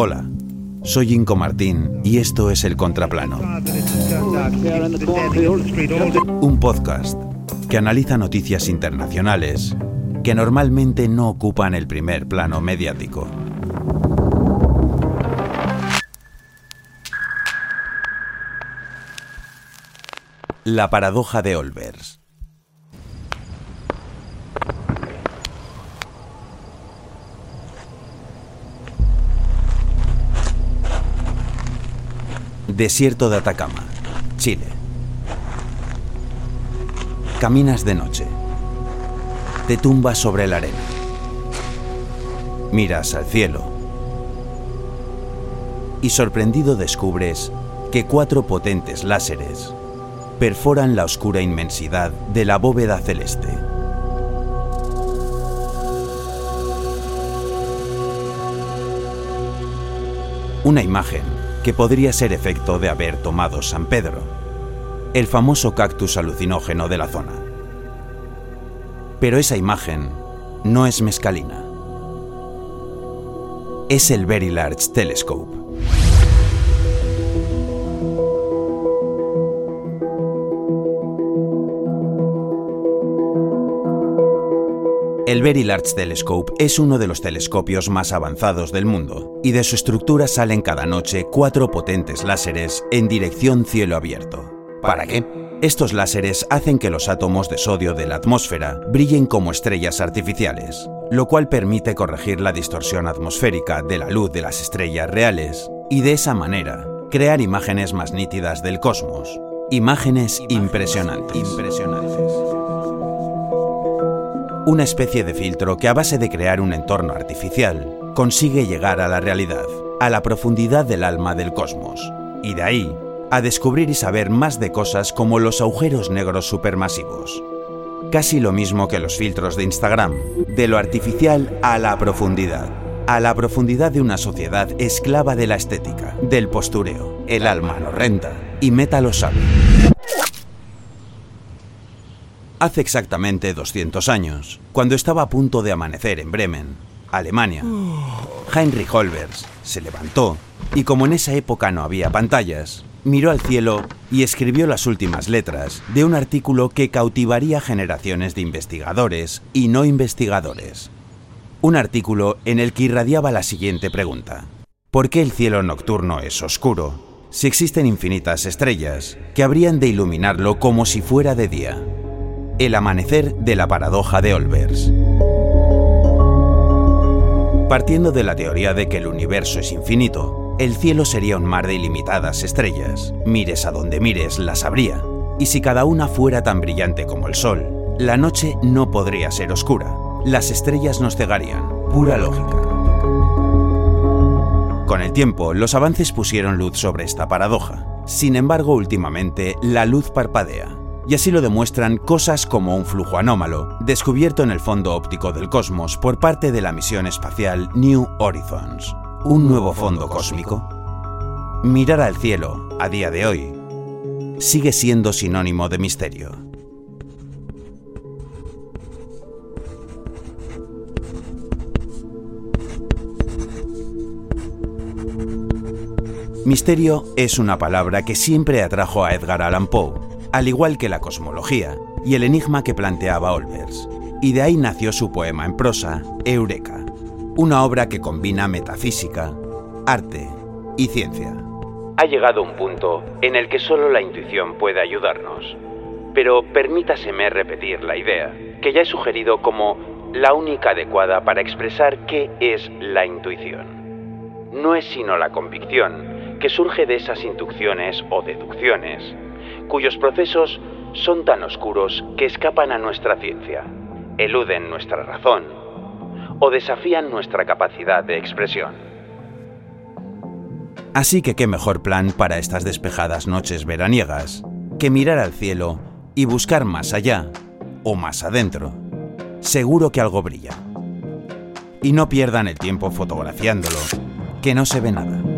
Hola, soy Inco Martín y esto es El Contraplano. Un podcast que analiza noticias internacionales que normalmente no ocupan el primer plano mediático. La paradoja de Olvers. Desierto de Atacama, Chile. Caminas de noche. Te tumbas sobre la arena. Miras al cielo. Y sorprendido descubres que cuatro potentes láseres perforan la oscura inmensidad de la bóveda celeste. Una imagen que podría ser efecto de haber tomado San Pedro, el famoso cactus alucinógeno de la zona. Pero esa imagen no es mescalina. Es el Very Large Telescope. El Very Large Telescope es uno de los telescopios más avanzados del mundo, y de su estructura salen cada noche cuatro potentes láseres en dirección cielo abierto. ¿Para qué? Estos láseres hacen que los átomos de sodio de la atmósfera brillen como estrellas artificiales, lo cual permite corregir la distorsión atmosférica de la luz de las estrellas reales y de esa manera crear imágenes más nítidas del cosmos. Imágenes, impresionantes. impresionantes una especie de filtro que a base de crear un entorno artificial consigue llegar a la realidad, a la profundidad del alma del cosmos, y de ahí a descubrir y saber más de cosas como los agujeros negros supermasivos. Casi lo mismo que los filtros de Instagram, de lo artificial a la profundidad, a la profundidad de una sociedad esclava de la estética, del postureo. El alma lo renta y meta lo sabe. Hace exactamente 200 años, cuando estaba a punto de amanecer en Bremen, Alemania, Heinrich Holbers se levantó y como en esa época no había pantallas, miró al cielo y escribió las últimas letras de un artículo que cautivaría generaciones de investigadores y no investigadores. Un artículo en el que irradiaba la siguiente pregunta. ¿Por qué el cielo nocturno es oscuro si existen infinitas estrellas que habrían de iluminarlo como si fuera de día? El amanecer de la paradoja de Olbers. Partiendo de la teoría de que el universo es infinito, el cielo sería un mar de ilimitadas estrellas. Mires a donde mires, las habría. Y si cada una fuera tan brillante como el sol, la noche no podría ser oscura. Las estrellas nos cegarían. Pura lógica. Con el tiempo, los avances pusieron luz sobre esta paradoja. Sin embargo, últimamente, la luz parpadea y así lo demuestran cosas como un flujo anómalo, descubierto en el fondo óptico del cosmos por parte de la misión espacial New Horizons. ¿Un nuevo fondo cósmico? Mirar al cielo, a día de hoy, sigue siendo sinónimo de misterio. Misterio es una palabra que siempre atrajo a Edgar Allan Poe, al igual que la cosmología y el enigma que planteaba Olbers. Y de ahí nació su poema en prosa, Eureka, una obra que combina metafísica, arte y ciencia. Ha llegado un punto en el que solo la intuición puede ayudarnos. Pero permítaseme repetir la idea, que ya he sugerido como la única adecuada para expresar qué es la intuición. No es sino la convicción que surge de esas inducciones o deducciones cuyos procesos son tan oscuros que escapan a nuestra ciencia, eluden nuestra razón o desafían nuestra capacidad de expresión. Así que qué mejor plan para estas despejadas noches veraniegas que mirar al cielo y buscar más allá o más adentro. Seguro que algo brilla. Y no pierdan el tiempo fotografiándolo, que no se ve nada.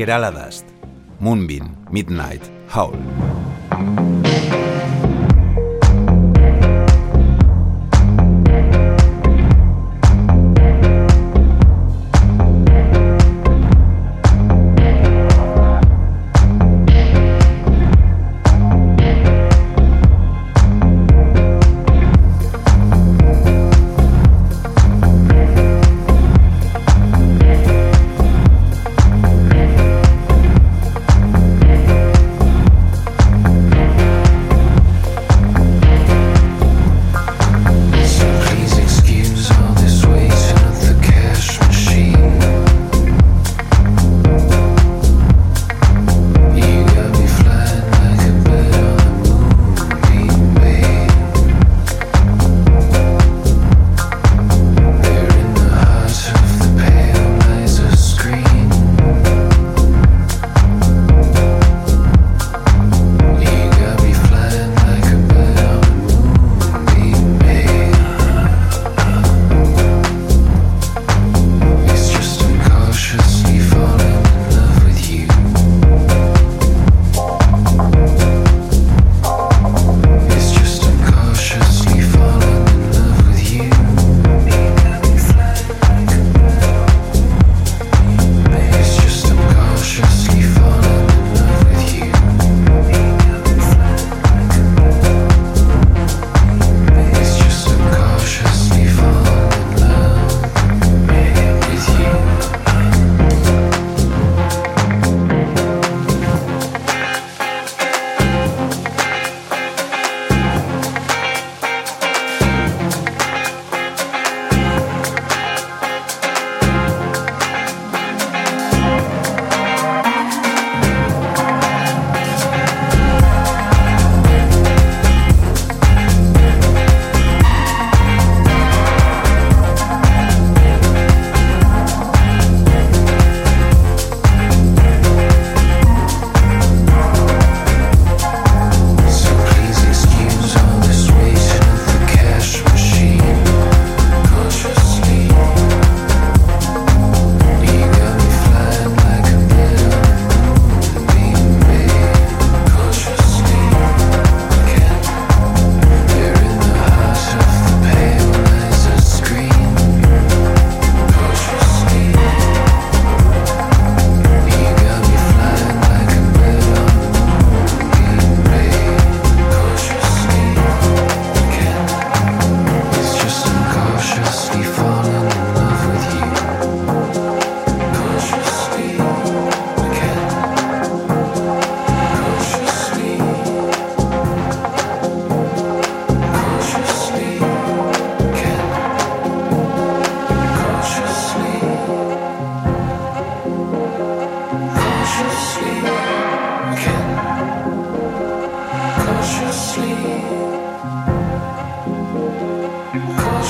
Kerala Dust, Moonbeam, Midnight, Howl.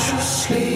precious sleep.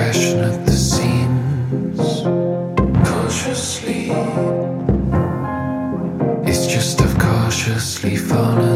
At the seams, cautiously. It's just I've cautiously fallen.